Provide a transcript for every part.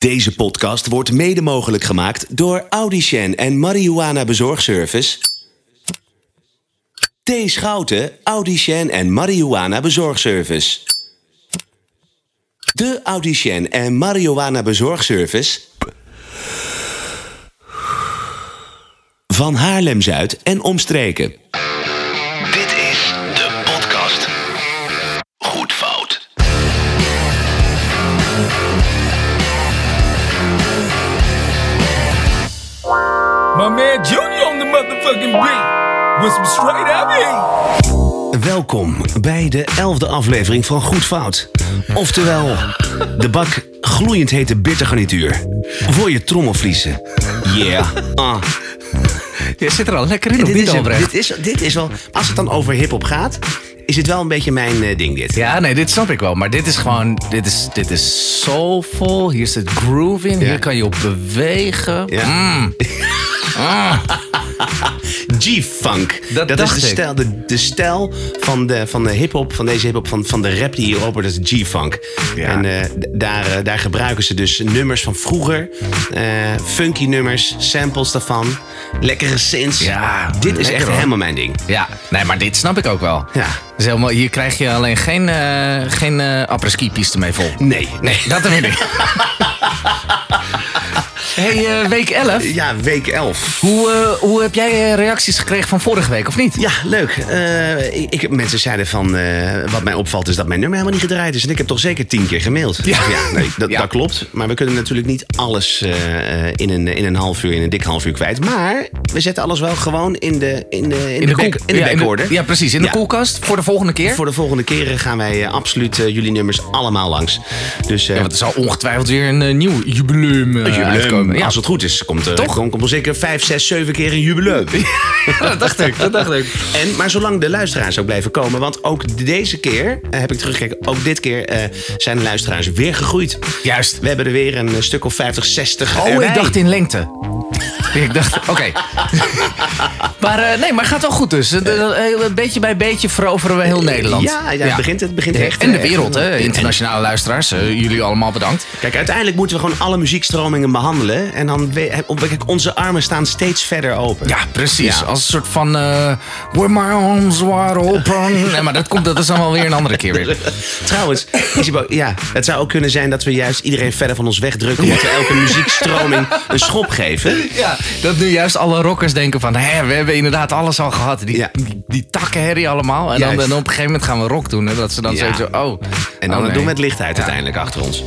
Deze podcast wordt mede mogelijk gemaakt door Audicen en Marihuana Bezorgservice. T. Schouten, Audicen en Marihuana Bezorgservice. De Audicen en Marihuana Bezorgservice van Haarlem-Zuid en omstreken. Motherfucking beat. With some straight. Welkom bij de elfde aflevering van Goed Fout. Oftewel, de bak gloeiend hete bittergarnituur. Voor je trommelvliezen. Yeah. Ah. Je zit er al lekker in, Dit, niet, is, een- dit, is, dit is wel, als het dan over hip-hop gaat, is het wel een beetje mijn eh, ding dit. Ja, nee, dit snap ik wel. Maar dit is gewoon, dit is, dit is soulful. Hier zit groove in. Ja. Hier kan je op bewegen. Ja. Mm. Ah. G-funk. Dat is de stijl, de, de stijl van de, van de hip-hop, van deze hip-hop, van, van de rap die hier opent, dat is G-funk. Ja. En eh, daar, eh, daar gebruiken ze dus nummers van vroeger, eh, funky nummers, samples daarvan, lekkere synths. Ja, Dit is echt hoor. helemaal mijn ding. Ja, nee, maar dit snap ik ook wel. Ja. Dus helemaal, hier krijg je alleen geen, eh geen eh après-ski piste mee vol. Nee, Nee, dat weet ik. hey, eh, week 11. Ja, week 11. Hoe, eh, hoe heb jij eh, reacties gekregen van vorige week, of niet? Ja, leuk. Eh, ik, mensen zeiden van, wat mij opvalt is dat mijn nummer helemaal niet gedraaid is. En ik heb toch zeker tien keer gemaild. Ja. ja nee, dat, Ja. dat klopt. Maar we kunnen natuurlijk niet alles in, een, in een half uur, in een dik half uur kwijt. Maar we zetten alles wel gewoon in de, in de, in de, back, in de ja, backorder. Ja, precies. In de koelkast voor de volgende keer. Voor de volgende keren gaan wij absoluut jullie nummers allemaal langs. Dus Ja, want er zal ongetwijfd weer een nieuw jubileum, jubileum, uitkomen. Ja, als het goed is, komt er Toch? komt, komt er zeker vijf, zes, zeven keer een jubileum. dat dacht ik. Dat dacht ik. En, maar zolang de luisteraars ook blijven komen. Want ook deze keer, eh, heb ik teruggekeken, ook dit keer eh, zijn de luisteraars weer gegroeid. Juist. We hebben er weer een eh, stuk of 50, 60 Oh, erbij. ik dacht in lengte. ik dacht, oké. maar eh, nee, maar het gaat wel goed dus. Eh, eh, beetje bij beetje veroveren we heel Nederland. Ja, ja, het begint, het begint echt. En de wereld, hè. Internationale luisteraars. jullie allemaal bedankt. Kijk, uiteindelijk moeten we gewoon alle muziekstromingen behandelen. En dan, kijk, onze armen staan steeds verder open. Ja, precies. Ja. Als een soort van... eh Where my arms wide open. nee, maar dat, komt, dat is allemaal weer een andere keer weer. Trouwens, Isibo, ja, het zou ook kunnen zijn dat we juist iedereen verder van ons wegdrukken. Omdat we elke muziekstroming een schop geven. Ja, dat nu juist alle rockers denken van... Hè, we hebben inderdaad alles al gehad. Die, Ja. die, die takkenherrie allemaal. En dan, op een gegeven moment gaan we rock doen. Hè, dat ze dan Ja. sowieso... Oh, En dan oh, nee. doen we het licht uit uiteindelijk achter ons.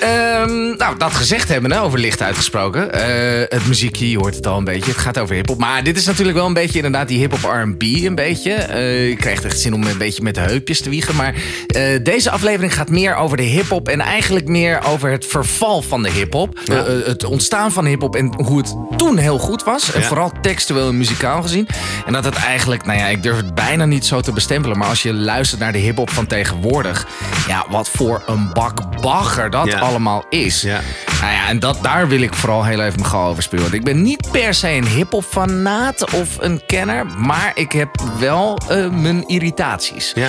Ehm, nou, dat gezegd hebben, hè, over licht uitgesproken. Eh, het muziekje, je hoort het al een beetje. Het gaat over hip-hop. Maar dit is natuurlijk wel een beetje inderdaad die hip-hop RB. Een beetje. Eh, je krijgt echt zin om een beetje met de heupjes te wiegen. Maar eh, deze aflevering gaat meer over de hip-hop. En eigenlijk meer over het verval van de hip-hop. Eh, het ontstaan van hip-hop en hoe het toen heel goed was. En Ja. vooral textueel en muzikaal gezien. En dat het eigenlijk, nou ja, ik durf het bijna niet zo te bestempelen. Maar als je luistert naar de hip-hop van tegenwoordig. Ja, wat voor een bak bagger dat Ja. allemaal is. Ja. Nou ja, en dat, daar wil ik vooral heel even mijn gal over spelen. Want ik ben niet per se een hip-hop fanaat of een kenner. Maar ik heb wel eh, mijn irritaties. Ja.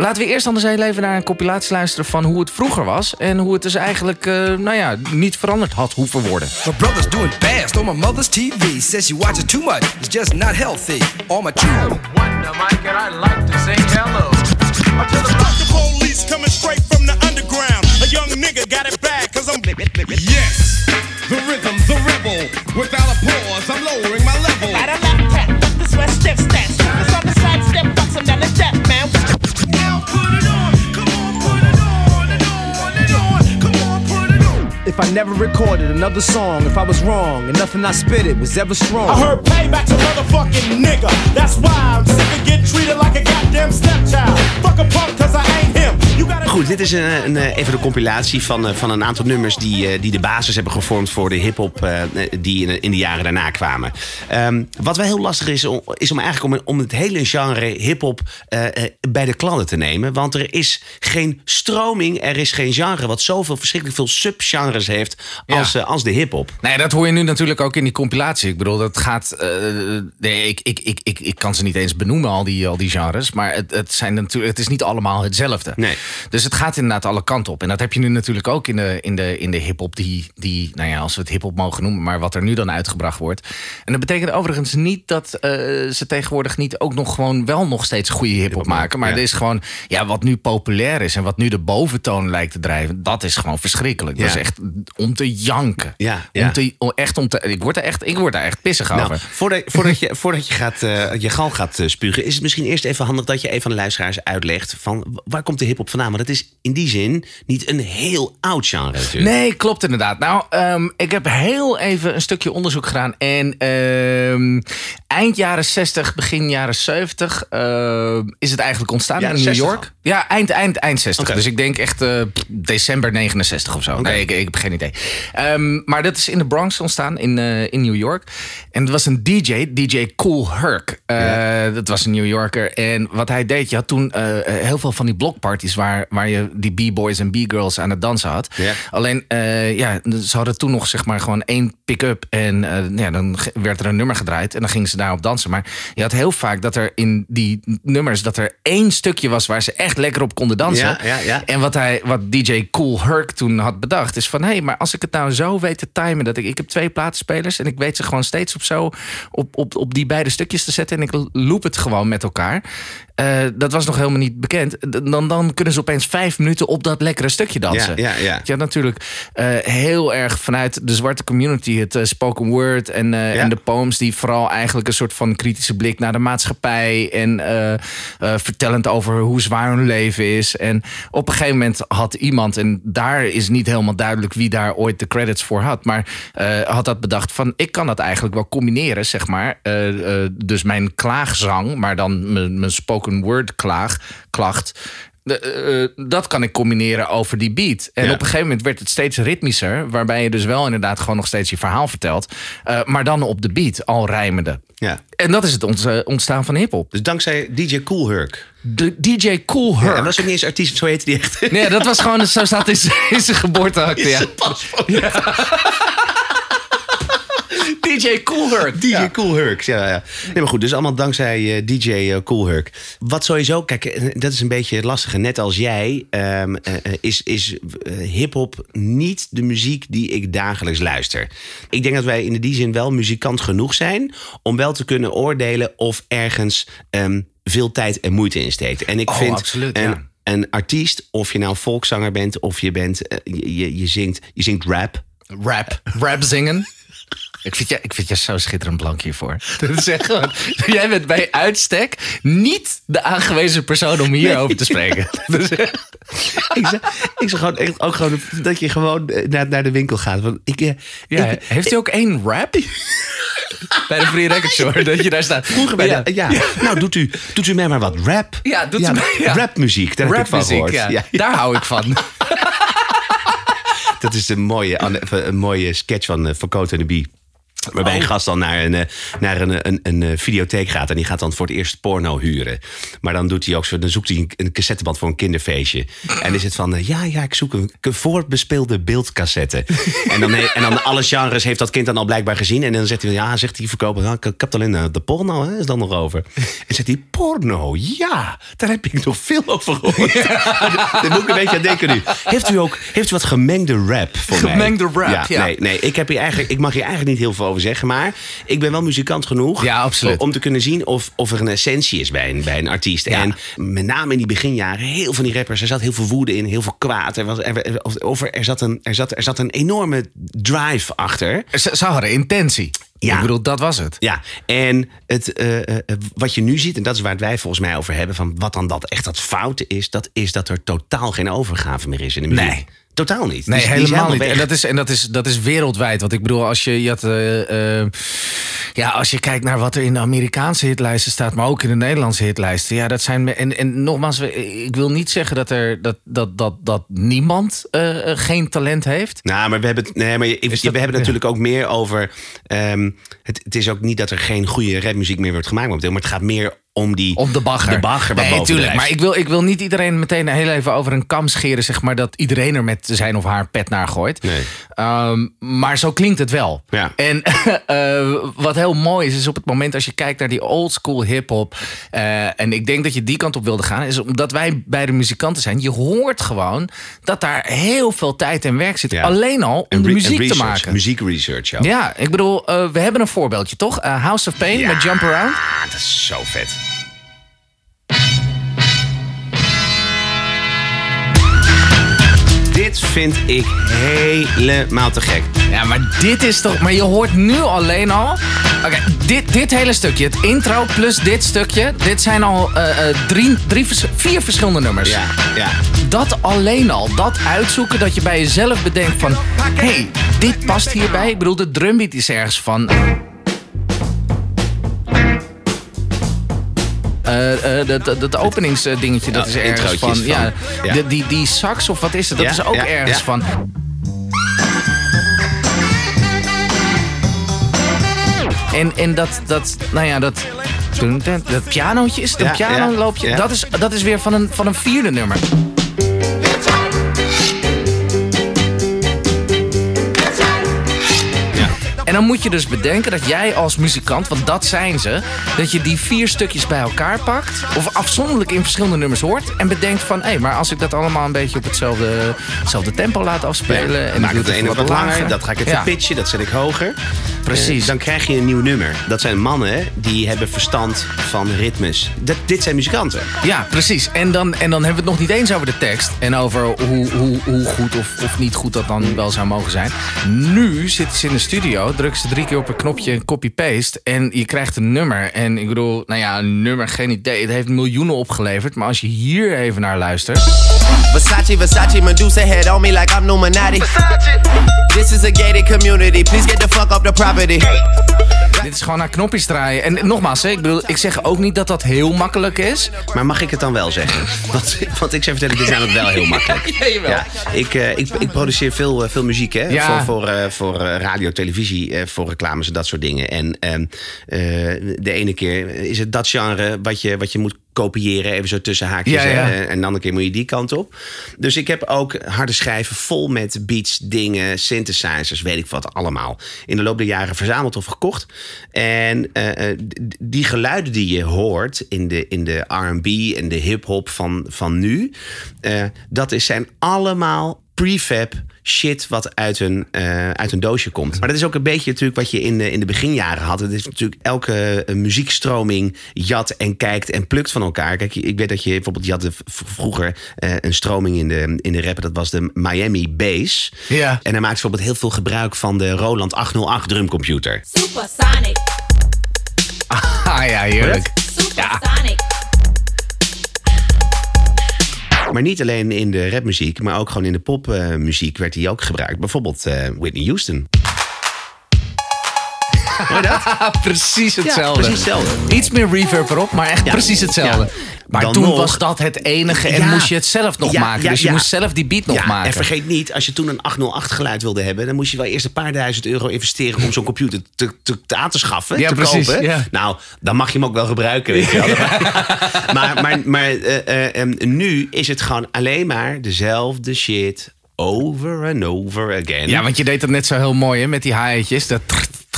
Laten we eerst anders heel even naar een compilatie luisteren van hoe het vroeger was. En hoe het dus eigenlijk, eh, nou ja, niet veranderd had hoeven worden. My brother's doing fast on my mother's TV. Says she watches too much. It's just not healthy. All my children. Wonder Mike and I like to say hello. Until the the police coming straight from the underground. A young nigga got it bad cause I'm. Yes, the rhythm's a rebel. Without a pause, I'm If I never recorded another song, if I was wrong and nothing I spitted was ever strong. I heard payback's a motherfucking nigga. That's why I'm sick of getting treated like a goddamn stepchild. Fuck a punk cause I ain't him. Goed, dit is een, een, eh, even de compilatie van, eh, van een aantal nummers die, eh, die de basis hebben gevormd voor de hip-hop die in, de- in de jaren daarna kwamen. Ehm, wat wel heel lastig is, om- is om eigenlijk om, om het hele genre hip-hop eh, eh, bij de kladden te nemen. Want er is geen stroming, er is geen genre wat zoveel verschrikkelijk veel subgenres genres heeft als, Ja. eh, als de hip-hop. Nee, dat hoor je nu natuurlijk ook in die compilatie. Ik bedoel, dat gaat. eh, nee, ik, ik, ik, ik, ik kan ze niet eens benoemen, al die, al die genres. Maar het, het, zijn natuurlijk, het is niet allemaal hetzelfde. Nee. Dus het gaat inderdaad alle kanten op. En dat heb je nu natuurlijk ook in de, in de, in de hip-hop, die, die, nou ja, als we het hip-hop mogen noemen, maar wat er nu dan uitgebracht wordt. En dat betekent overigens niet dat eh, ze tegenwoordig niet ook nog gewoon wel nog steeds goede hip-hop maken. Maar ja. er is gewoon, ja, wat nu populair is en wat nu de boventoon lijkt te drijven, dat is gewoon verschrikkelijk. Dat is echt om te janken. Ja, ja. Om te, om- echt om te, ik, word er echt, ik word daar echt pissig Nou, over. voordat, voordat, je, voordat je, gaat, eh, je gal gaat eh, spugen, is het misschien eerst even handig dat je even aan de luisteraars uitlegt van waar komt de hip-hop vandaan? Want het is in die zin niet een heel oud genre natuurlijk. Nee, klopt inderdaad. Nou, ehm, ik heb heel even een stukje onderzoek gedaan. En ehm, eind jaren 60, begin jaren 70 ehm, is het eigenlijk ontstaan in New 60 York. Ja, eind, eind, eind 60. Oké. Dus ik denk echt eh, december 69 of zo. Nee, ik, geen idee. Ehm, maar dat is in de Bronx ontstaan, in, eh, in New York. En het was een DJ, DJ Cool Herc. Eh, Dat was een New Yorker. En wat hij deed, je had toen eh, heel veel van die blockparties... waar, waar je die b-boys en b-girls aan het dansen had. Ja. Alleen, ja, ze hadden toen nog zeg maar gewoon één pick-up. En ja, dan werd er een nummer gedraaid. En dan gingen ze daarop dansen. Maar je had heel vaak dat er in die nummers... dat er één stukje was waar ze echt lekker op konden dansen. Ja. En wat, hij, wat DJ Cool Herc toen had bedacht... is van, hé, hey, maar als ik het nou zo weet te timen... dat ik, ik heb twee platenspelers... en ik weet ze gewoon steeds op zo... op, op, op die beide stukjes te zetten... en ik loop het gewoon met elkaar... Eh, dat was nog helemaal niet bekend. Dan, dan kunnen ze opeens vijf minuten op dat lekkere stukje dansen. Ja, ja, ja. Natuurlijk eh, heel erg vanuit de zwarte community... het eh, spoken word en, Ja. en de poems... die vooral eigenlijk een soort van kritische blik naar de maatschappij... en vertellend over hoe zwaar hun leven is. En op een gegeven moment had iemand... en daar is niet helemaal duidelijk wie daar ooit de credits voor had... maar eh, had dat bedacht van... ik kan dat eigenlijk wel combineren, zeg maar. Eh, eh, dus mijn klaagzang, maar dan mijn, spoken word klaag, klacht... De, eh, dat kan ik combineren over die beat. En Ja. op een gegeven moment werd het steeds ritmischer. Waarbij je dus wel inderdaad gewoon nog steeds je verhaal vertelt. eh, maar dan op de beat, al rijmende. Ja. En dat is het ont- eh, ontstaan van hip-hop. Dus dankzij DJ Cool Herc. De DJ Cool Ja, Herc. en was ook niet eens artiest, zo heette die echt. Nee, dat was gewoon, zo staat in zijn- in zijn geboorteakte. Ja. DJ Cool Herc. DJ Ja. Cool Herc, ja, ja. Nee, maar goed, dus allemaal dankzij eh, DJ eh, Cool Herc. Wat sowieso, kijk, eh, dat is een beetje het lastige. Net als jij ehm, eh, eh, is, is hip-hop niet de muziek die ik dagelijks luister. Ik denk dat wij in die zin wel muzikant genoeg zijn om wel te kunnen oordelen of ergens ehm, veel tijd en moeite in steekt. En ik Oh, vind absoluut, een, ja. een artiest, of je nou volkszanger bent of je bent, je, je, je zingt, je zingt rap. Rap. Rap zingen. Ik vind, je, ik vind je zo schitterend blank hiervoor. Dat is echt gewoon, jij bent bij uitstek niet de aangewezen persoon om hierover te spreken. Ik zeg, ik zeg gewoon echt ook gewoon dat je gewoon eh, naar, naar de winkel gaat. Want ik, eh, ja, ik- heeft hij ook één rap? Bij de Free Record Store, dat je daar staat. Vroeger bij ja. de- ja. Nou, doet u, doet u mij maar wat rap. Ja, doet u mij- ja. Rapmuziek, daar heb ik van Rapmuziek, gehoord. ja. Daar hou ik van. Dat is een mooie, een mooie sketch van, eh, van Cote en de Bie. Waarbij Oh. een gast dan naar een, eh, naar een, een, een eh, videotheek gaat. En die gaat dan voor het eerst porno huren. Maar dan, doet hij ook zo, dan zoekt hij een, een cassetteband voor een kinderfeestje. En is het van, eh, ja, ja, ik zoek een, een voorbespeelde beeldcassette. en, dan, en dan alle genres heeft dat kind dan al blijkbaar gezien. En dan zegt hij, ja, zegt die verkoper, ja, ik, ik heb het alleen de porno, hè, is dan nog over. En zegt hij, porno, ja, daar heb ik nog veel over gehoord. Daar moet ik een beetje aan denken nu. Heeft u ook heeft u wat gemengde rap voor mij? Gemengde rap, ja. Nee, nee ik, heb hier eigenlijk, ik mag hier eigenlijk niet heel veel over zeggen. Maar ik ben wel muzikant genoeg Ja, absoluut. om te kunnen zien of, of er een essentie is bij een, bij een artiest. Ja. En met name in die beginjaren, heel van die rappers, er zat heel veel woede in, heel veel kwaad. Er, was, er, er- of zat een, er, zat, er zat een enorme drive achter. Ze hadden intentie. Ja. Ik bedoel, dat was het. Ja, en het, eh, eh, wat je nu ziet, en dat is waar het wij volgens mij over hebben, van wat dan dat echt dat foute is, dat is dat er totaal geen overgave meer is in de muziek. Nee. Totaal niet. Nee, Die die helemaal niet. En dat is, en dat is, dat is wereldwijd. Want ik bedoel, als je, je had, eh, eh, ja, als je kijkt naar wat er in de Amerikaanse hitlijsten staat, maar ook in de Nederlandse hitlijsten. Ja, dat zijn. En, en nogmaals, ik wil niet zeggen dat, er, dat, dat, dat, dat niemand eh, eh, geen talent heeft. Nou, maar we hebben nee, maar je- we dat- hebben natuurlijk ook meer over. ehm, het, het is ook niet dat er geen goede rapmuziek meer wordt gemaakt maar het gaat meer om die... Om de bagger. De bagger nee, tuurlijk. Maar ik wil, ik wil niet iedereen meteen heel even over een kam scheren, zeg maar, dat iedereen er met zijn of haar pet naar gooit. Nee. Ehm, maar zo klinkt het wel. Ja. En eh, wat heel mooi is, is op het moment als je kijkt naar die old school hip-hop. eh, en ik denk dat je die kant op wilde gaan, is omdat wij bij de muzikanten zijn. Je hoort gewoon dat daar heel veel tijd en werk zit. Ja. Alleen al om de muziek te research, maken. Muziekresearch ook. Ja, ik bedoel, eh, we hebben een voorbeeldje toch? House of Pain Ja. met Jump Around. Ah, dat is zo vet. Dit vind ik helemaal te gek. Ja, maar dit is toch. Maar je hoort nu alleen al. Oké, dit, dit hele stukje, het intro plus dit stukje. Dit zijn al eh, eh, drie, drie, vier verschillende nummers. Ja, ja. Dat alleen al, dat uitzoeken, dat je bij jezelf bedenkt van... hé, hey, dit past hierbij. Ik bedoel, de drumbeat is ergens van... Eh, eh, dat, dat, openingsdingetje, dat is ergens van... Ja, van, ja. de- die, die sax of wat is het, dat is ook ergens van... En, en dat, dat, nou ja, dat... Dat pianootje, is het een piano loopje? Dat, is, dat is weer van een, van een vierde nummer. Dan moet je dus bedenken dat jij als muzikant, want dat zijn ze, dat je die vier stukjes bij elkaar pakt, of afzonderlijk in verschillende nummers hoort, en bedenkt van, hé, maar als ik dat allemaal een beetje op hetzelfde, hetzelfde tempo laat afspelen. en Dan maak ik het ene wat langer, dat ga ik even Ja. pitchen, dat zet ik hoger. Precies. Eh, dan krijg je een nieuw nummer. Dat zijn mannen die hebben verstand van ritmes. Dat, dit zijn muzikanten. Ja, precies. En dan, en dan hebben we het nog niet eens over de tekst. En over hoe, hoe, hoe goed of, of niet goed dat dan wel zou mogen zijn. Nu zitten ze in de studio, drukken ze drie keer op een knopje copy-paste. En je krijgt een nummer. En ik bedoel, nou ja, een nummer, geen idee. Het heeft miljoenen opgeleverd. Maar als je hier even naar luistert. Versace, Versace, Medusa head on me like I'm Illuminati. This is a gated community. Please get the fuck up the property. Dit is gewoon naar knopjes draaien. En nogmaals, hè, ik, bedoel, ik zeg ook niet dat dat heel makkelijk is. Maar mag ik het dan wel zeggen? Want, want ik zou vertellen, dit is namelijk wel heel makkelijk. Ja, jawel. ik, eh, ik, ik produceer veel, eh, veel muziek hè? Ja. voor, voor, eh, voor radio, televisie, voor reclames en dat soort dingen. En ehm, eh, de ene keer is het dat genre wat je, wat je moet kopiëren, even zo tussen haakjes. Ja, ja. hè? En de andere keer moet je die kant op. Dus ik heb ook harde schijven vol met beats, dingen, synthesizers, weet ik wat allemaal. In de loop der jaren verzameld of gekocht. En eh, eh, die geluiden die je hoort in de, in de RB en de hip-hop van, van nu, eh, dat is, zijn allemaal prefab shit wat uit een, eh, uit een doosje komt. Maar dat is ook een beetje natuurlijk wat je in de, in de beginjaren had. Het is natuurlijk elke eh, muziekstroming jat en kijkt en plukt van elkaar. Kijk, ik weet dat je bijvoorbeeld, je had vroeger eh, een stroming in de, in de rap. Dat was de Miami Bass. Ja. En hij maakte bijvoorbeeld heel veel gebruik van de Roland 808 drumcomputer. Supersonic, Ah ja, heerlijk. supersonic. Maar niet alleen in de rapmuziek, maar ook gewoon in de popmuziek werd hij ook gebruikt. Bijvoorbeeld eh, Whitney Houston. precies hetzelfde. precies hetzelfde. Iets meer reverb erop, maar echt Ja. precies hetzelfde. Maar Dan toen nog- was dat het enige en Ja. moest je het zelf nog Ja, maken. ja, dus je moest zelf die beat nog ja, maken. En vergeet niet, als je toen een 808 geluid wilde hebben, dan moest je wel eerst een paar duizend euro investeren om zo'n computer te, te, te aan te schaffen. Ja, te precies, kopen. Nou, dan mag je hem ook wel gebruiken. Weet je wel. maar maar, maar eh, eh, em, nu is het gewoon alleen maar dezelfde shit over and over again. Ja, want je deed dat net zo heel mooi hè, met die haaitjes. Dat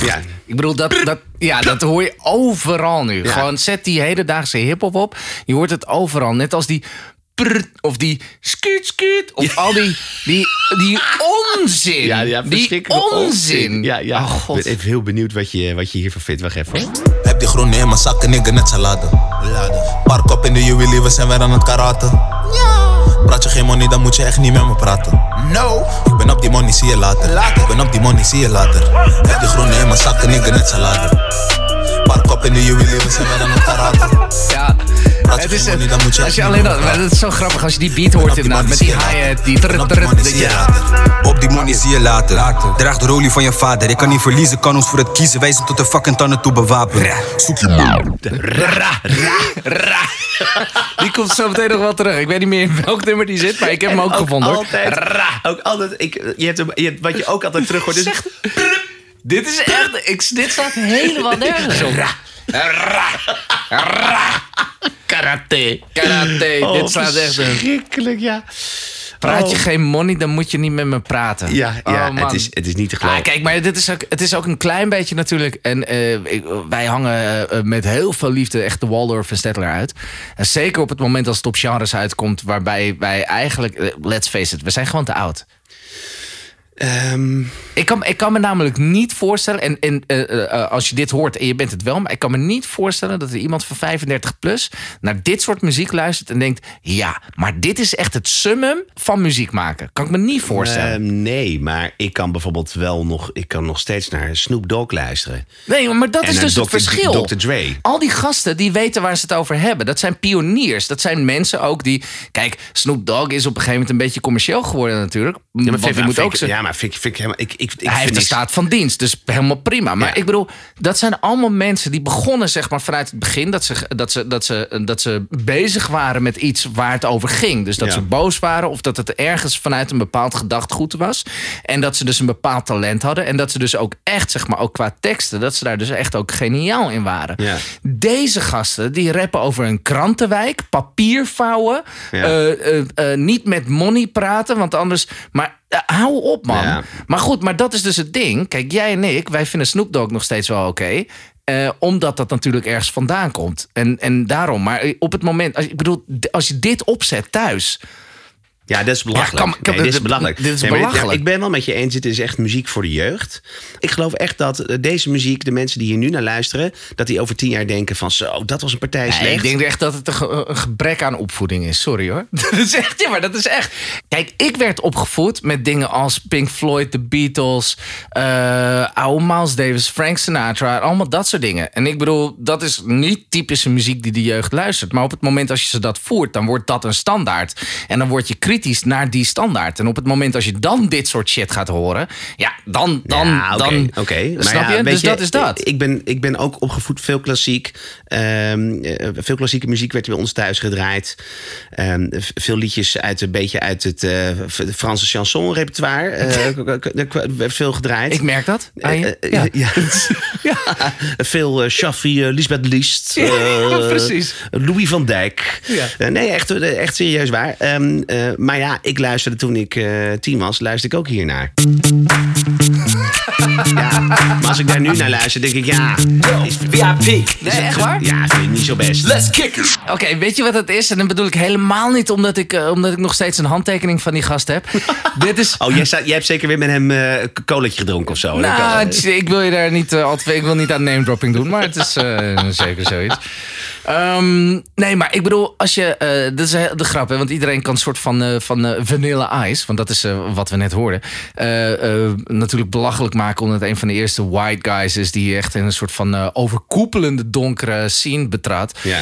Ja. Ik bedoel, dat, dat, ja, dat hoor je overal nu. Ja. Gewoon zet die hedendaagse hip-hop op. Je hoort het overal. Net als die. of die skuut skuut. Of al die, die, die onzin. Ja, ja, die onzin. Ja, ja. Oh, God. Ik ben even heel benieuwd wat je, wat je hiervan vindt. Wacht even. Heb die groene in mijn zakken, nigga, net salade. Park op in de juwelie, we zijn weer aan het karaten. Praat je geen money, dan moet je echt niet met me praten. No. Ik ben op die money, zie je later. Ik ben op die money, zie je later. Heb die groene in mijn zakken, nigga, net salade. Park op in de juwelie, we zijn weer aan het. Ja. Het is, geen money, dan moet je als je alleen dat, dat is zo grappig als je die beat hoort inderdaad. Met die hi-hat, die trut op die trut. money, zie je later. Op die money zie je later. Draag de rolie van je vader. Ik kan niet verliezen, kan ons voor het kiezen. Wij zijn tot de fucking tanden toe bewapend. Zoek je man. Ra, ra, ra. Die komt zo meteen nog wel terug. Ik weet niet meer in welk nummer die zit, maar ik heb hem ook, En gevonden. Altijd, ook altijd, ik, je hebt hem, je hebt, wat je ook altijd terug hoort. Is, Dit is echt. Ik, dit staat helemaal nergens op. Karate. Karate. Oh, Dit slaat echt een... Verschrikkelijk, ja. Praat je Oh. geen money, dan moet je niet met me praten. Ja, ja Oh, het, is, het is niet te geloven. Ah, kijk, maar dit is ook, het is ook een klein beetje natuurlijk. En eh, ik- wij hangen eh, met heel veel liefde echt de Waldorf en Stettler uit. En zeker op het moment als het op genres uitkomt, waarbij wij eigenlijk, eh, let's face it, we zijn gewoon te oud. Ehm, Ik kan, ik kan me namelijk niet voorstellen, en, en eh, eh, als je dit hoort en je bent het wel, maar ik kan me niet voorstellen dat er iemand van 35 plus naar dit soort muziek luistert en denkt: ja, maar dit is echt het summum van muziek maken. Kan ik me niet voorstellen. ehm, nee, maar ik kan bijvoorbeeld wel nog... Ik kan nog steeds naar Snoop Dogg luisteren. Nee, maar dat En is dus het verschil. Dr. Dre. Al die gasten die weten waar ze het over hebben. Dat zijn pioniers. Dat zijn mensen ook die. Kijk, Snoop Dogg is op een gegeven moment een beetje commercieel geworden natuurlijk. Ja, maar Want moet ook zijn. ja, maar vind, ik- vind ik helemaal... Ik, ik, ik hij vind heeft de staat van dienst, dus helemaal prima. Maar Ja. ik bedoel, dat zijn allemaal mensen die begonnen zeg maar vanuit het begin dat ze, dat ze, dat ze, dat ze bezig waren met iets waar het over ging. Dus dat Ja. ze boos waren of dat het ergens vanuit een bepaald gedachtgoed was. En dat ze dus een bepaald talent hadden. En dat ze dus ook echt, zeg maar, ook qua teksten, dat ze daar dus echt ook geniaal in waren. Ja. Deze gasten die rappen over een krantenwijk, papier vouwen, eh, eh, eh, niet met money praten, want anders. Maar hou op, man. Ja. Maar goed, maar dat is dus het ding. Kijk, jij en ik, wij vinden Snoop Dogg nog steeds wel oké. eh, omdat dat natuurlijk ergens vandaan komt. En, en daarom. Maar op het moment, als, ik bedoel, als je dit opzet thuis. Ja, dat is belachelijk. Ja, kan- kan- Nee, dit is dit- belachelijk. dit is Nee, belachelijk. ja, ik ben wel met je eens, het is echt muziek voor de jeugd. Ik geloof echt dat eh, deze muziek, de mensen die hier nu naar luisteren... dat die over tien jaar denken van zo, dat was een partij Nee, slecht. ik denk echt dat het een, ge- een gebrek aan opvoeding is. Sorry hoor. Dat is echt, ja, maar dat is echt. Kijk, ik werd opgevoed met dingen als Pink Floyd, The Beatles, eh oude Miles Davis, Frank Sinatra, allemaal dat soort dingen. En ik bedoel, dat is niet typische muziek die de jeugd luistert. Maar op het moment als je ze dat voert, dan wordt dat een standaard. En dan word je kritisch naar die standaard. En op het moment als je dan dit soort shit gaat horen, ja, dan, dan, ja, dan, oké. Maar snap ja, je? Dus dat is dat. Ik ben, ik ben ook opgevoed veel klassiek. Ehm, eh, veel klassieke muziek werd bij ons thuis gedraaid. Ehm, veel liedjes uit een beetje uit het eh, Franse chanson repertoire. eh, werd veel gedraaid. Ik merk dat. ja. ja. veel Shaffi, eh, Lisbeth Liest. Ja, precies. Louis van Dijk. Nee, echt, echt serieus waar. Ehm, eh, maar ja, ik luisterde toen ik eh, tien was, luisterde ik ook hiernaar. ja, maar als ik daar nu naar luister, denk ik ja. Is, VIP. Nee, echt waar? Ja, vind ik niet zo best. Let's kick it. Oké, weet je wat het is? En dan bedoel ik helemaal niet omdat ik, eh, omdat ik nog steeds een handtekening van die gast heb. Dit is. Oh, jij, staat, jij hebt zeker weer met hem eh een gedronken of zo. Dat Nou, kan- is- ik wil je daar niet altijd, ik wil niet aan name dropping doen, maar het is eh, zeker zoiets. Ehm, nee, maar ik bedoel, als je. eh dat is de grap, hè, want iedereen kan een soort van, eh, van eh, vanilla ice, want dat is wat we net hoorden. natuurlijk belachelijk maken omdat het een van de eerste white guys is die echt in een soort van overkoepelende donkere scene betrad. Ja.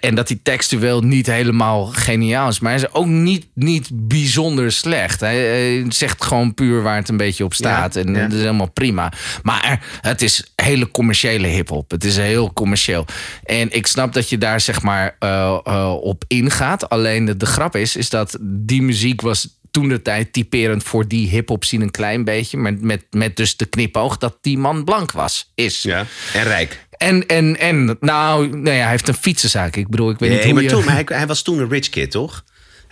En dat die textueel niet helemaal geniaal is. Maar hij is ook niet, niet bijzonder slecht. Hij, hij zegt gewoon puur waar het een beetje op staat. Ja, en ja. dat is helemaal prima. Maar het is hele commerciële hip-hop. Het is heel commercieel. En ik snap dat je daar zeg maar eh, eh, op ingaat. Alleen de, de grap is, is dat die muziek was toen de tijd typerend voor die hip-hop scene een klein beetje. Met, met, met dus de knipoog dat die man blank was. Is. Ja, en rijk. En, en, en nou, nou ja, hij heeft een fietsenzaak. Ik bedoel, ik weet niet Nee, hoe maar, je... toen, maar hij, hij was toen een rich kid, toch?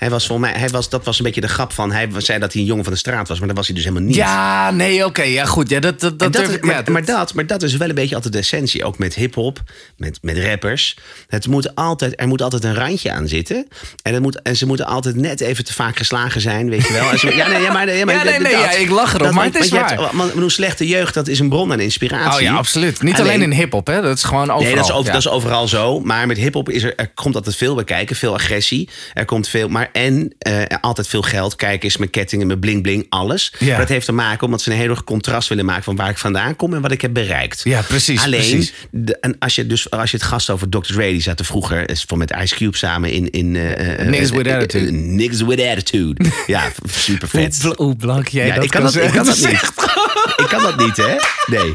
Hij was volgens mij, hij was, dat was een beetje de grap van. Hij zei dat hij een jongen van de straat was, maar dat was hij dus helemaal niet. Ja, nee, oké. ja, goed. Ja, dat, dat, dat, durf maar, ja, dat- maar, dat, maar dat is wel een beetje altijd de essentie. Ook met hip-hop, met, met rappers. Het moet altijd, er moet altijd een randje aan zitten. En, het moet, en ze moeten altijd net even te vaak geslagen zijn, weet je wel. En ze- ja, nee, ja, maar, ja, maar Ja, nee, dat- nee, ja, ik lach erop, maar het is waar. hebt- want slechte jeugd, dat is een bron aan inspiratie. Oh ja, absoluut. Niet alleen, in hip-hop, hè? Dat is gewoon overal. Nee, dat is, over, ja. dat is overal zo. Maar met hip-hop is er, er komt altijd veel bij kijken. Veel agressie. Er komt veel. Maar en eh, altijd veel geld. Kijk eens met kettingen, met bling-bling, alles. Ja. Maar dat heeft te maken omdat ze een heel erg contrast willen maken van waar ik vandaan kom en wat ik heb bereikt. Ja, precies, Alleen, precies. de- en als je, dus, als je het gast over Dr. Dre, die zaten vroeger is van met Ice Cube samen in. in eh, eh, eh, with Attitude. Niggas with Attitude. ja, super vet. Hoe, hoe blank jij Ja, dat ik kan dat, ik kan dat niet. Ik kan dat niet, hè? Nee.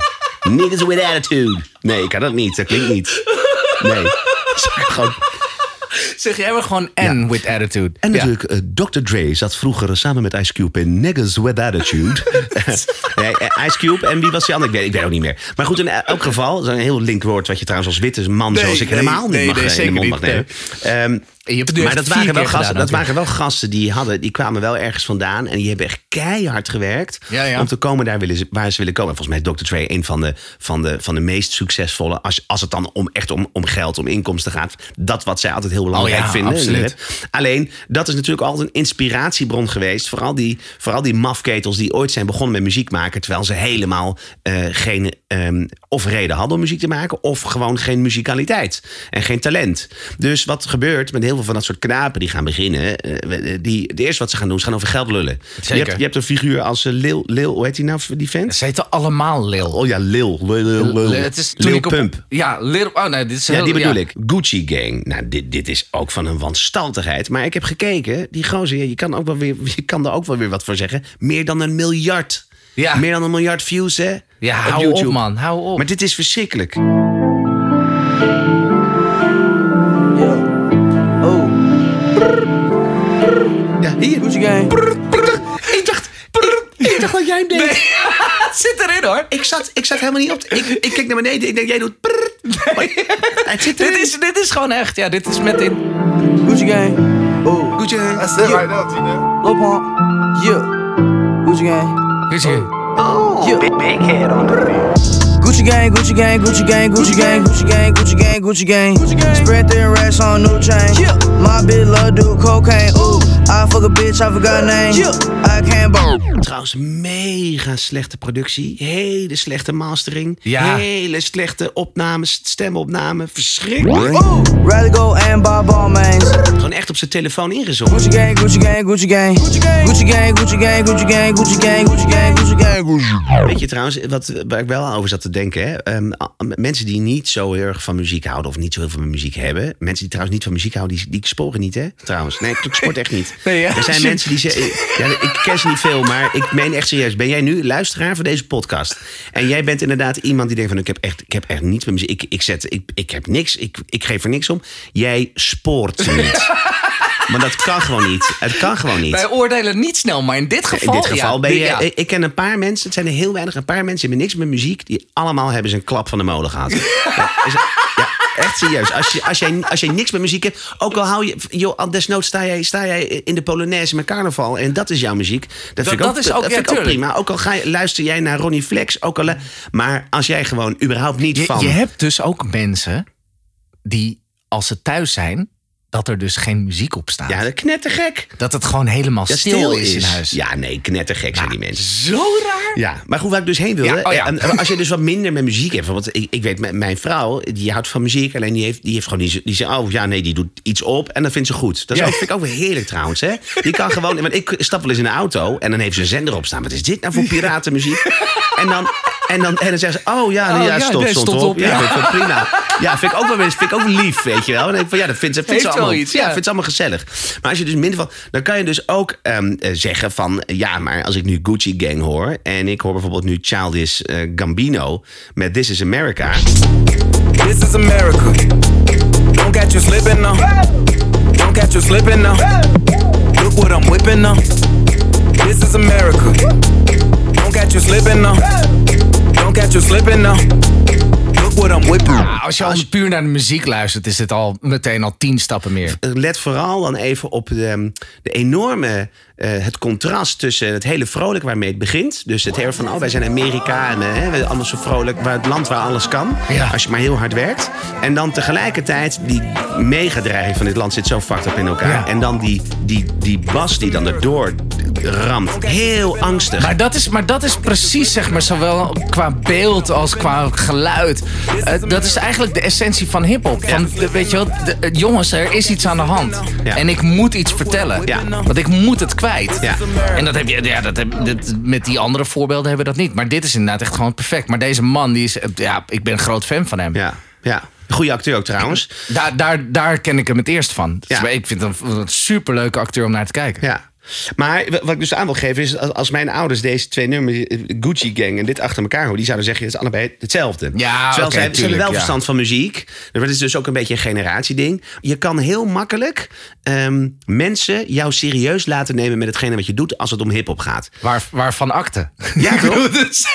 Niggas with attitude. Nee, ik kan dat niet. Dat klinkt niet. Nee. Gewoon... Zeg jij maar gewoon N with attitude. En Ja. natuurlijk, eh, Dr. Dre zat vroeger samen met Ice Cube in Niggas with Attitude. eh, Ice Cube en wie was die andere? Ik weet, ik weet ook niet meer. Maar goed, in elk geval, dat is een heel link woord wat je trouwens als witte man Nee, zoals ik nee, helemaal niet nee, mag, nee, eh, in de mond mag nemen. Ehm, Maar dat waren, wel gasten, dat waren wel gasten die hadden, die kwamen wel ergens vandaan en die hebben echt keihard gewerkt Ja, ja. om te komen daar willen waar ze willen komen. En volgens mij is Dr. Dre een van de, van de, van de meest succesvolle, als, als het dan om, echt om, om geld, om inkomsten gaat. Dat wat zij altijd heel belangrijk Oh ja, vinden. absoluut. Alleen, dat is natuurlijk altijd een inspiratiebron geweest. Vooral die, vooral die mafketels die ooit zijn begonnen met muziek maken. Terwijl ze helemaal eh, geen ehm, of reden hadden om muziek te maken. Of gewoon geen muzikaliteit en geen talent. Dus wat gebeurt met heel veel van dat soort knapen die gaan beginnen. eh, die, het eerste wat ze gaan doen, is gaan over geld lullen. Je hebt, je hebt een figuur als eh, Lil, Lil, hoe heet die nou, die vent? Ze heten allemaal Lil. Oh ja, Lil. Lil, Lil, Lil. Het is Lil op- Pump. Ja, Lil, oh nee, dit is Ja, heel- die bedoel ik. Gucci Gang. Nou, dit, dit is ook van een wanstaltigheid. Maar ik heb gekeken, die gozer, je kan, ook wel weer, je kan er ook wel weer wat voor zeggen. Meer dan een miljard. Ja. Meer dan een miljard views, hè? Ja, hou op man, hou op. Maar dit is verschrikkelijk. Hier. Gucci gang. Ik dacht, ik, ik dacht dat jij hem deed. Het zit erin hoor. Ik zat, ik zat helemaal niet op. te- Ik, ik keek naar beneden. Ik denk, jij doet. Maar Het zit Dit erin. is, dit is gewoon echt, ja, dit is met in. Gucci gang. Oh. Gucci Gang. That's it right now, Tina. Lil Pump. Yeah. Gucci gang. Gucci. Yeah. Big, big head on the beat. Gucci gang, Gucci gang, Gucci gang, Gucci gang, Gucci gang, Gucci gang, Gucci gang. Spread their racks on new chain. My bitch love do cocaine. Ooh, I fuck a bitch, I forgot name. I can't bone. Trouwens, mega slechte productie. Hele slechte mastering. Ja. Hele slechte opnames, stemopname. Verschrikkelijk. Ooh, rather go and buy ball mains. Gewoon echt op zijn telefoon ingezongen. Gucci gang, Gucci gang, Gucci gang. Gucci gang, Gucci gang, Gucci gang, Gucci gang, Gucci gang, Gucci gang, Gucci gang. Weet je trouwens, wat, waar ik wel over zat te denken. Hè? Ehm, mensen die niet zo heel erg van muziek houden... of niet zo heel veel van muziek hebben... mensen die trouwens niet van muziek houden, die, die sporen niet, hè? Trouwens. Nee, ik sport echt niet. Nee, ja. Er zijn mensen die zeggen... Ja, ik ken ze niet veel, maar ik meen echt serieus. Ben jij nu luisteraar van deze podcast? En jij bent inderdaad iemand die denkt van... ik heb echt, ik heb echt niets met muziek. Ik, ik, zet, ik, ik heb niks, ik, ik geef er niks om. Jij spoort niet. Maar dat kan gewoon niet. Het kan gewoon niet. Wij oordelen niet snel, maar in dit geval. In dit geval ja, ben je. ja. Ik, ik ken een paar mensen, het zijn er heel weinig, een paar mensen die hebben niks met muziek. Die allemaal hebben ze een klap van de molen gehad. ja, is- ja, echt serieus. Als, je, als, jij, als jij niks met muziek hebt, ook al hou je. Joh, al desnoods sta jij, sta jij in de Polonaise met carnaval en dat is jouw muziek. Dat, vind ik ook, is ook- dat ja, vind ik ook prima. Ook al ga je, luister jij naar Ronnie Flex, ook al, maar als jij gewoon überhaupt niet Je, van. je hebt dus ook mensen die, als ze thuis zijn, dat er dus geen muziek op staat. ja, dat knettergek. Dat het gewoon helemaal stil, is in huis. Ja, nee, knettergek zijn die mensen. Zo raar. Ja, maar goed, waar ik dus heen wilde. Ja, oh ja. en als je dus wat minder met muziek hebt. Want ik, ik weet, mijn vrouw, die houdt van muziek. Alleen die heeft, die heeft gewoon, die, die zegt, oh ja, nee, die doet iets op. En dat vindt ze goed. Dat is Ja. ook, vind ik ook wel heerlijk trouwens. Hè? Die kan gewoon, want ik stap wel eens in de auto. En dan heeft ze een zender op staan. Wat is dit nou voor piratenmuziek? en dan... En dan, en dan zeggen ze, oh ja, nee, Oh, ja, ja, stond, nee, stond, stond op. op, Ja, ja. vind ik wel prima. Ja, vind ik ook wel vind ik ook lief, weet je wel. En ik van, ja, dat vindt ze, vindt ze allemaal, iets, ja, ja. vindt ze allemaal gezellig. Maar als je dus minder van, dan kan je dus ook ehm, eh, zeggen van, ja, maar als ik nu Gucci Gang hoor en ik hoor bijvoorbeeld nu Childish eh, Gambino met This Is America. This is America. Don't catch you slipping now. Don't catch you slipping now. Look what I'm whipping now. This is America. Don't catch you slipping now. Catch you slipping now. Look what I'm whipping. Ja, als je al puur naar de muziek luistert, is dit al meteen al tien stappen meer. Let vooral dan even op de, de enorme, eh, het contrast tussen het hele vrolijke waarmee het begint. Dus het heel van, oh, wij zijn Amerika en eh, hè, we zijn allemaal zo vrolijk. Waar het land waar alles kan, Ja. als je maar heel hard werkt. En dan tegelijkertijd, die megadreiging van dit land zit zo fucked up in elkaar. Ja. En dan die, die, die bas die dan erdoor ramt. Heel angstig. Maar dat, is, maar dat is precies, zeg maar, zowel qua beeld als qua geluid. Eh, dat is eigenlijk de essentie van hip-hop. Van, weet je de- eh, jongens, er is iets aan de hand. Ja. En ik moet iets vertellen. Ja. Want ik moet het kwijt. Ja. En dat heb je, ja, dat heb, dat, met die andere voorbeelden hebben we dat niet. Maar dit is inderdaad echt gewoon perfect. Maar deze man, die is, ja, ik ben een groot fan van hem. Ja, ja. Goede acteur ook trouwens. Daar, daar, daar ken ik hem het eerst van. Dus Ja. Ik vind hem een superleuke acteur om naar te kijken. Ja. Maar wat ik dus aan wil geven is, als- mijn ouders deze twee nummers, eh, Gucci Gang en dit achter elkaar horen, die zouden zeggen, het is allebei hetzelfde. Ja, Terwijl ze hebben wel ja. verstand van muziek. Dat is dus ook een beetje een generatieding. Je kan heel makkelijk ehm, mensen jou serieus laten nemen met hetgene wat je doet als het om hip-hop gaat. Waar, waarvan akte. Ja, toch? dus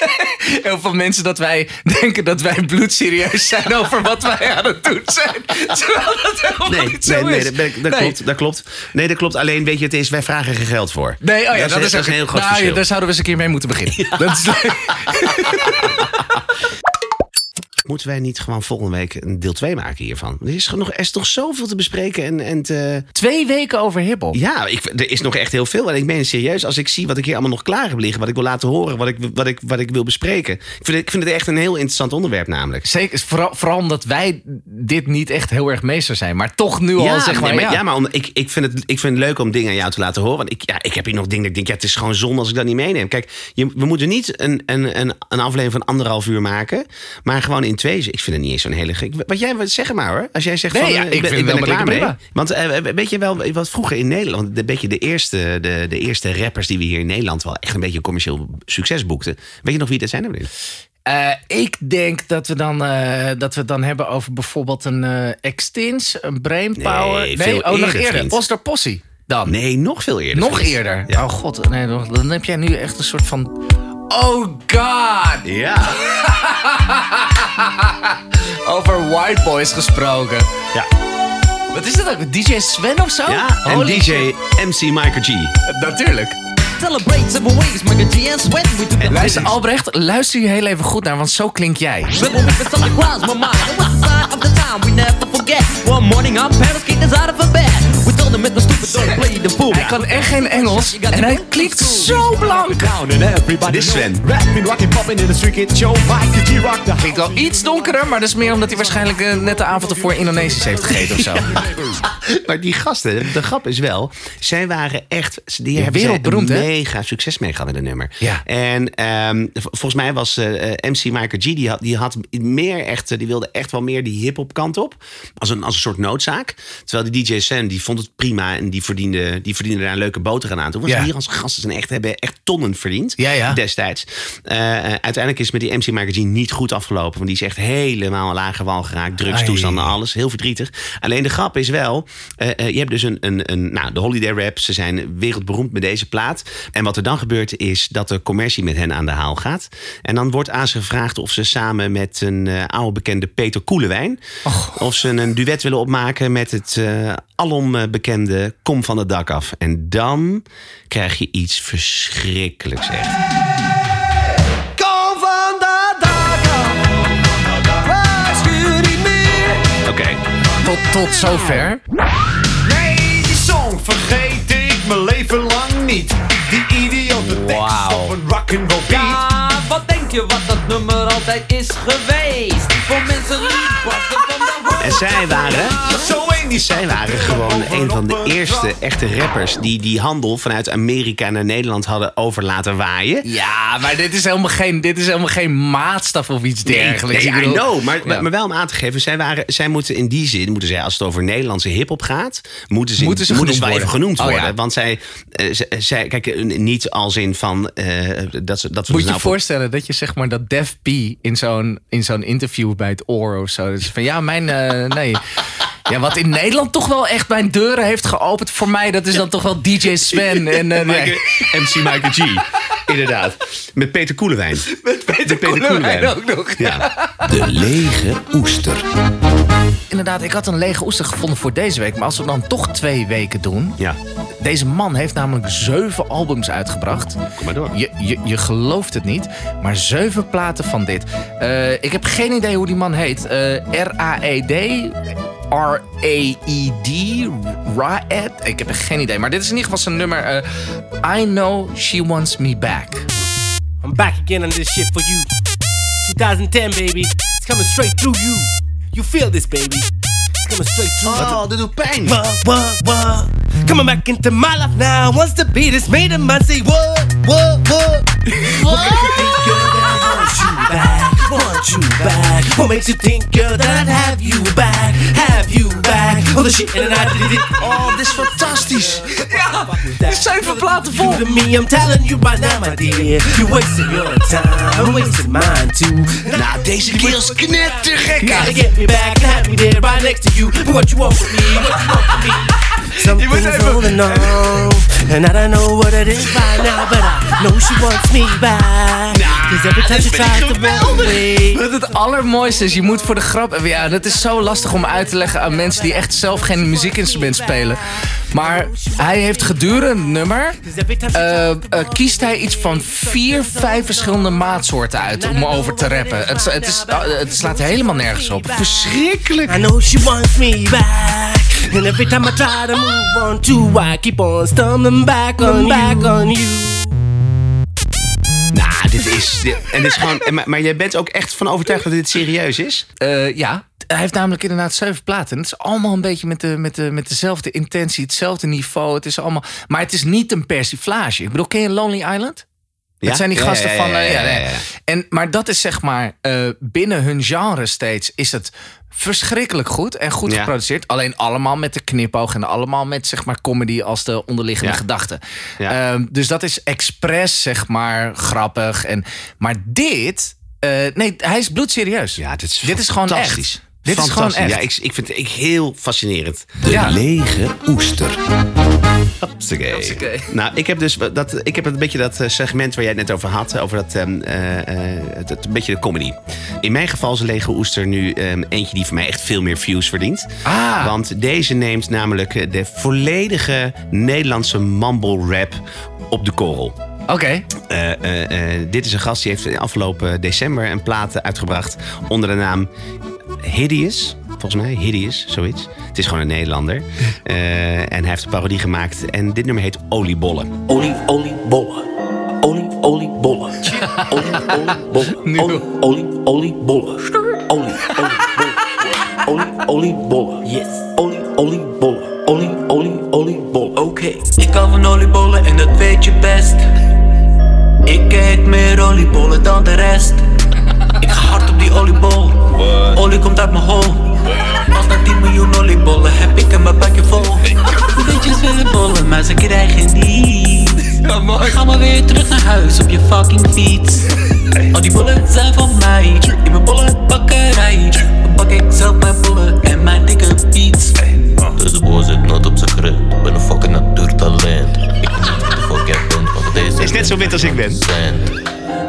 heel veel mensen dat wij denken dat wij bloedserieus zijn over wat wij aan het doen zijn. Terwijl dat helemaal Nee, niet zo nee, nee, dat, Nee. klopt, dat klopt. Nee, dat klopt. Alleen weet je, het is, wij vragen geen geld voor. Nee, oh ja, dat, is, dat een heel groot nou, ja, verschil. Daar zouden we eens een keer mee moeten beginnen. Dat is Moeten wij niet gewoon volgende week een deel 2 maken hiervan? Er is, nog, er is toch zoveel te bespreken en, en te... Twee weken over hiphop. Ja, ik, er is nog echt heel veel. En ik meen het serieus, als ik zie wat ik hier allemaal nog klaar heb liggen... wat ik wil laten horen, wat ik, wat ik, wat ik wil bespreken. Ik vind, het, ik vind het echt een heel interessant onderwerp namelijk. Zeker, vooral, vooral omdat wij dit niet echt heel erg meester zijn. Maar toch nu al zeg maar, nee, maar, ja. ja, maar om, ik, ik, vind het, ik vind het leuk om dingen aan jou te laten horen. Want ik, ja, ik heb hier nog dingen dat ik denk, ja, het is gewoon zonde als ik dat niet meeneem. Kijk, je, we moeten niet een, een, een, een aflevering van anderhalf uur maken. Maar gewoon in twee. Ik vind het niet eens zo'n hele gek. Wat jij, zeg maar hoor. Als jij zegt Nee, van, ja, eh, ik ben, vind ik ben er klaar mee. prima. Want eh, weet je wel, wat vroeger in Nederland, een beetje de eerste, de, de eerste rappers die we hier in Nederland wel echt een beetje commercieel succes boekten. Weet je nog wie dat zijn? Eh, ik denk dat we, dan, dat we het dan hebben over bijvoorbeeld een eh Extins, een Brainpower. Nee, veel oh, nog eerder, vriend. Oster Possie dan. Nee, nog veel eerder. Nog vriend. eerder. Oh god, nee, dan heb jij nu echt een soort van... Oh god! Ja. Over white boys gesproken. Ja. Wat is dat ook? DJ Sven of zo? Ja, en Holy DJ shit. MC Michael G. Natuurlijk. Celebrate ways, Michael G and Sweat. We do the Luister Albrecht, luister je heel even goed naar, want zo klink jij. One morning our parents kicked us out of a bed. Don't play the fool. Hij kan echt geen Engels en hij klinkt zo blank. Dit is Sven. Rapping, rocking, popping in the street kid show. Michael G rock the Klinkt wel iets donkerder, maar dat is meer omdat hij waarschijnlijk eh, net de avond ervoor Indonesisch heeft gegeten of zo. Maar die gasten, de grap is wel, zij waren echt, die Ja, hebben wereldberoemd, hè? mega succes mee gehad met een nummer. Ja. En ehm, volgens mij was eh, MC Michael G, die had, die had meer echt, eh, die wilde echt wel meer die hip-hop kant op. Als een, als een soort noodzaak. Terwijl die DJ Sam, die vond het prima en die verdiende, die verdiende daar een leuke boterham aan. Toen was Ja. hier als gasten zijn echt, hebben echt tonnen verdiend Ja, ja. destijds. Eh, eh, uiteindelijk is het met die MC G niet goed afgelopen. Want die is echt helemaal een lage wal geraakt. Drugstoestanden, alles. Heel verdrietig. Alleen de grap is wel, eh, je hebt dus een, een, een nou, de Holiday Rap. Ze zijn wereldberoemd met deze plaat. En wat er dan gebeurt is dat de commercie met hen aan de haal gaat. En dan wordt aan ze gevraagd of ze samen met een oude bekende Peter Koelewijn... of ze een duet willen opmaken met het alom eh, bekende Kom van het dak af. En dan krijg je iets verschrikkelijks echt. Kom van de dak af. Waarschuw niet meer. Oké. Tot, tot zover. Nee, die song vergeet ik mijn leven lang niet. Die idiote tekst Wauw. op een rock'n'roll beat. Ja, wat denk je wat dat nummer altijd is geweest? Voor mensen die de hoofd. En zij waren, Zo een die zij waren gewoon een van de eerste echte rappers die die handel vanuit Amerika naar Nederland hadden over laten waaien. Ja, maar dit is helemaal geen, dit is helemaal geen maatstaf of iets dergelijks. Nee, I know. Maar, maar, Ja. maar wel om aan te geven, zij, waren, zij moeten in die zin, moeten zij, als het over Nederlandse hip-hop gaat, moeten ze, Moeten ze moeten wel even worden. genoemd Oh, worden. ja. Want zij, eh, zij, kijk, eh, niet als in van eh, dat ze dat we Moet je nou voorstellen dat je zeg maar dat Def P in zo'n, in zo'n interview bij het Oor of zo. Dat is van ja, mijn. Eh, nee. Ja, wat in Nederland toch wel echt mijn deuren heeft geopend voor mij, dat is dan toch wel DJ Sven. En, eh. MC Michael G. Inderdaad. Met Peter Koelewijn. Met Peter Koelewijn ook nog. Ja. De lege oester. Inderdaad, ik had een lege oester gevonden voor deze week. Maar als we dan toch twee weken doen. Ja. Deze man heeft namelijk zeven albums uitgebracht. Kom maar door. Je, je, je gelooft het niet, maar zeven platen van dit. Eh, ik heb geen idee hoe die man heet. Eh, R-A-E-D. R-A-E-D. Raed. Ik heb geen idee. Maar dit is in ieder geval zijn nummer. eh, I Know She Wants Me Back. I'm back again on this shit for you. 2010, baby. It's coming straight through you. You feel this, baby. It's coming straight through Oh, dit doet pijn. What, what, what? Coming back into my life now. Once the beat is made, a man say, what, what, what? What makes you think, girl, that I want you back? Want you back? What makes you think, girl, that I'd have you back? Have you back? All the shit and I did it. Oh, dit is fantastisch. Ja, Zeven platen vol. To me, I'm telling you by now, my dear. You wasting your time, I'm wasting mine too. Nou, deze kerel is knettergek. Gotta get me back and have me there right next to you. What you want from me? What you want from me? Something's holding on, and I don't know what it is right now, but I know she wants me back. Cause every time she tries to run away. Wat het allermooiste is, je moet voor de grap... Ja, dat is zo lastig om uit te leggen aan mensen die echt zelf geen muziekinstrument spelen. Maar hij heeft gedurende het nummer... eh, eh, kiest hij iets van vier, vijf verschillende maatsoorten uit om over te rappen. Het, het, is, het slaat helemaal nergens op. Verschrikkelijk. I know she wants me back. And every time I try to move on to, I keep on stumbling back on back on you. Nou, dit is... Dit, en dit is gewoon, en maar, maar jij bent ook echt van overtuigd dat dit serieus is? Eh, ja, hij heeft namelijk inderdaad zeven platen. En het is allemaal een beetje met, de, met, de, met dezelfde intentie, hetzelfde niveau. Het is allemaal, maar het is niet een persiflage. Ik bedoel, ken je Lonely Island? Ja? Dat zijn die gasten ja, van. ja, eh, ja, ja, ja, nee. ja. En, maar dat is zeg maar eh, binnen hun genre steeds is het verschrikkelijk goed en goed Ja. geproduceerd. Alleen allemaal met de knipoog en allemaal met zeg maar comedy als de onderliggende Ja. gedachte. Ja. Ehm, dus dat is expres zeg maar grappig. En, maar dit, eh, nee, hij is bloedserieus. Ja, dit is, dit is gewoon echt. Dit is gewoon Fantastisch. echt. Ja, ik, ik vind het ik heel fascinerend. De Ja. lege oester. Hupsakee. Nou, ik heb dus dat, ik heb een beetje dat eh, segment waar jij het net over had. Over dat, ehm, eh, eh, het, het- een beetje de comedy. In mijn geval is een lege oester nu ehm, eentje die voor mij echt veel meer views verdient. Ah. Want deze neemt namelijk eh, de volledige Nederlandse mumble rap op de korrel. Oké. Eh, eh, eh, dit is een gast die heeft afgelopen december een plaat uitgebracht onder de naam Hideous. Volgens mij, Hideous, zoiets. Het is gewoon een Nederlander. Eh, en hij heeft een parodie gemaakt. En dit nummer heet Oliebollen. Olie, oliebollen. Olie, oliebollen. Olie, oliebollen. Olie, olie, oliebollen. Olie, oliebollen. Olie, oliebollen. Yes. Olie, oliebollen. Olie, olie, oliebollen. Oké. Ik hou van oliebollen en dat weet je best. Ik eet meer oliebollen dan de rest. Ik ga hard op die oliebol. Uit mijn hol. Als na 10 miljoen oliebollen heb ik een bakje vol. De bitches willen bollen, maar ze krijgen niet. Ga maar weer terug naar huis op je fucking fiets. Al die bollen zijn van mij. In mijn bollenbakkerij. Bak ik zelf mijn bollen en mijn dikke beats. Dus de boer zit nooit op zijn grip. Ik ben een fucking natuurtalent. Ik weet niet wie de fuck jij bent, want deze Is net zo wit als ik ben.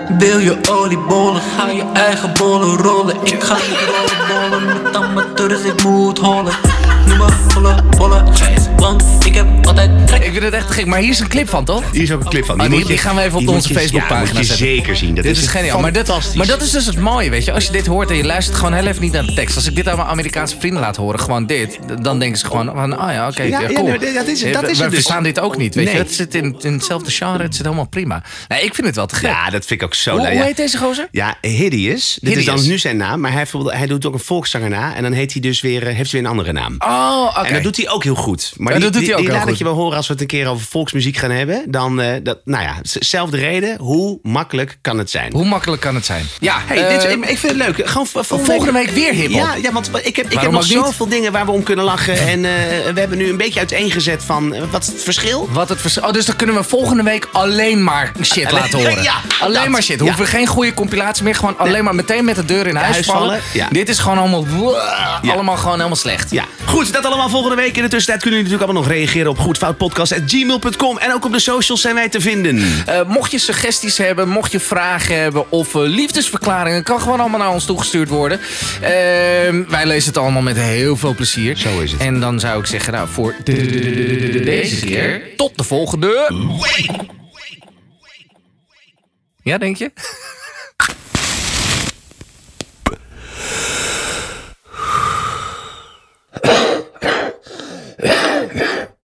Wil je oliebollen, ga je eigen bollen rollen. Ik ga niet rollen bollen met amateurs, ik moet hollen. Noem me want ik heb altijd trek. Ik vind het echt gek, maar hier is een clip van, toch? Hier is ook een clip van. Oh, die, die gaan we even op onze Facebookpagina ja, moet je zetten. zeker zien. Dat dit is is geniaal. Maar, dit, maar dat is dus het mooie, weet je. Als je dit hoort en je luistert gewoon heel even niet naar de tekst. Als ik dit aan mijn Amerikaanse vrienden laat horen, gewoon dit. Dan denken ze gewoon van, ah ja, oké, Ja, ja, ja, cool. nee, dat is het, dat Eh, is wij het dus. verstaan dit ook niet, weet Nee. je. Het zit in, in hetzelfde genre, het zit helemaal prima. Nee, ik vind het wel te gek. Ja, dat vind ik ook zo leuk. hoe Ja. heet deze gozer? Ja, Hideous. Dit is dan nu zijn naam, maar hij, heeft bijvoorbeeld- hij doet ook een volkszanger na. En dan heet hij dus weer, eh, heeft hij weer een andere naam. Oh, oké. En dat doet hij ook heel goed. Maar Ja, die, dat doet die, hij ook die laat goed. ik je wel horen als we het een keer over volksmuziek gaan hebben. Dan, eh, dat, nou ja, zelfde reden. Hoe makkelijk kan het zijn? Hoe makkelijk kan het zijn? Ja, Hey, dit, is- eh, ik vind het leuk. Gewoon v- volgende week weer hiphop. Ja, ja, want ik heb, ik heb nog zoveel dingen waar we om kunnen lachen. En eh, we hebben nu een beetje uiteengezet van wat is het verschil? Wat het vers- oh, dus dan kunnen we volgende week alleen maar shit Alleen- laten horen. Ja, alleen dat. maar shit. Ja. Hoeven we geen goede compilatie meer. Gewoon alleen maar meteen met de deur in huis, huis vallen. vallen, ja. Dit is gewoon allemaal... Allemaal gewoon helemaal slecht. Ja, goed, dat allemaal volgende week. In de tussentijd kunnen jullie natuurlijk allemaal nog reageren op goedfoutpodcast.gmail.com. En ook op de socials zijn wij te vinden. Eh, mocht je suggesties hebben, mocht je vragen hebben of eh, liefdesverklaringen, kan gewoon allemaal naar ons toegestuurd worden. Ehm, wij lezen het allemaal met heel veel plezier. Zo is het. En dan zou ik zeggen, nou, voor de- deze keer, tot de volgende. Ja, denk je?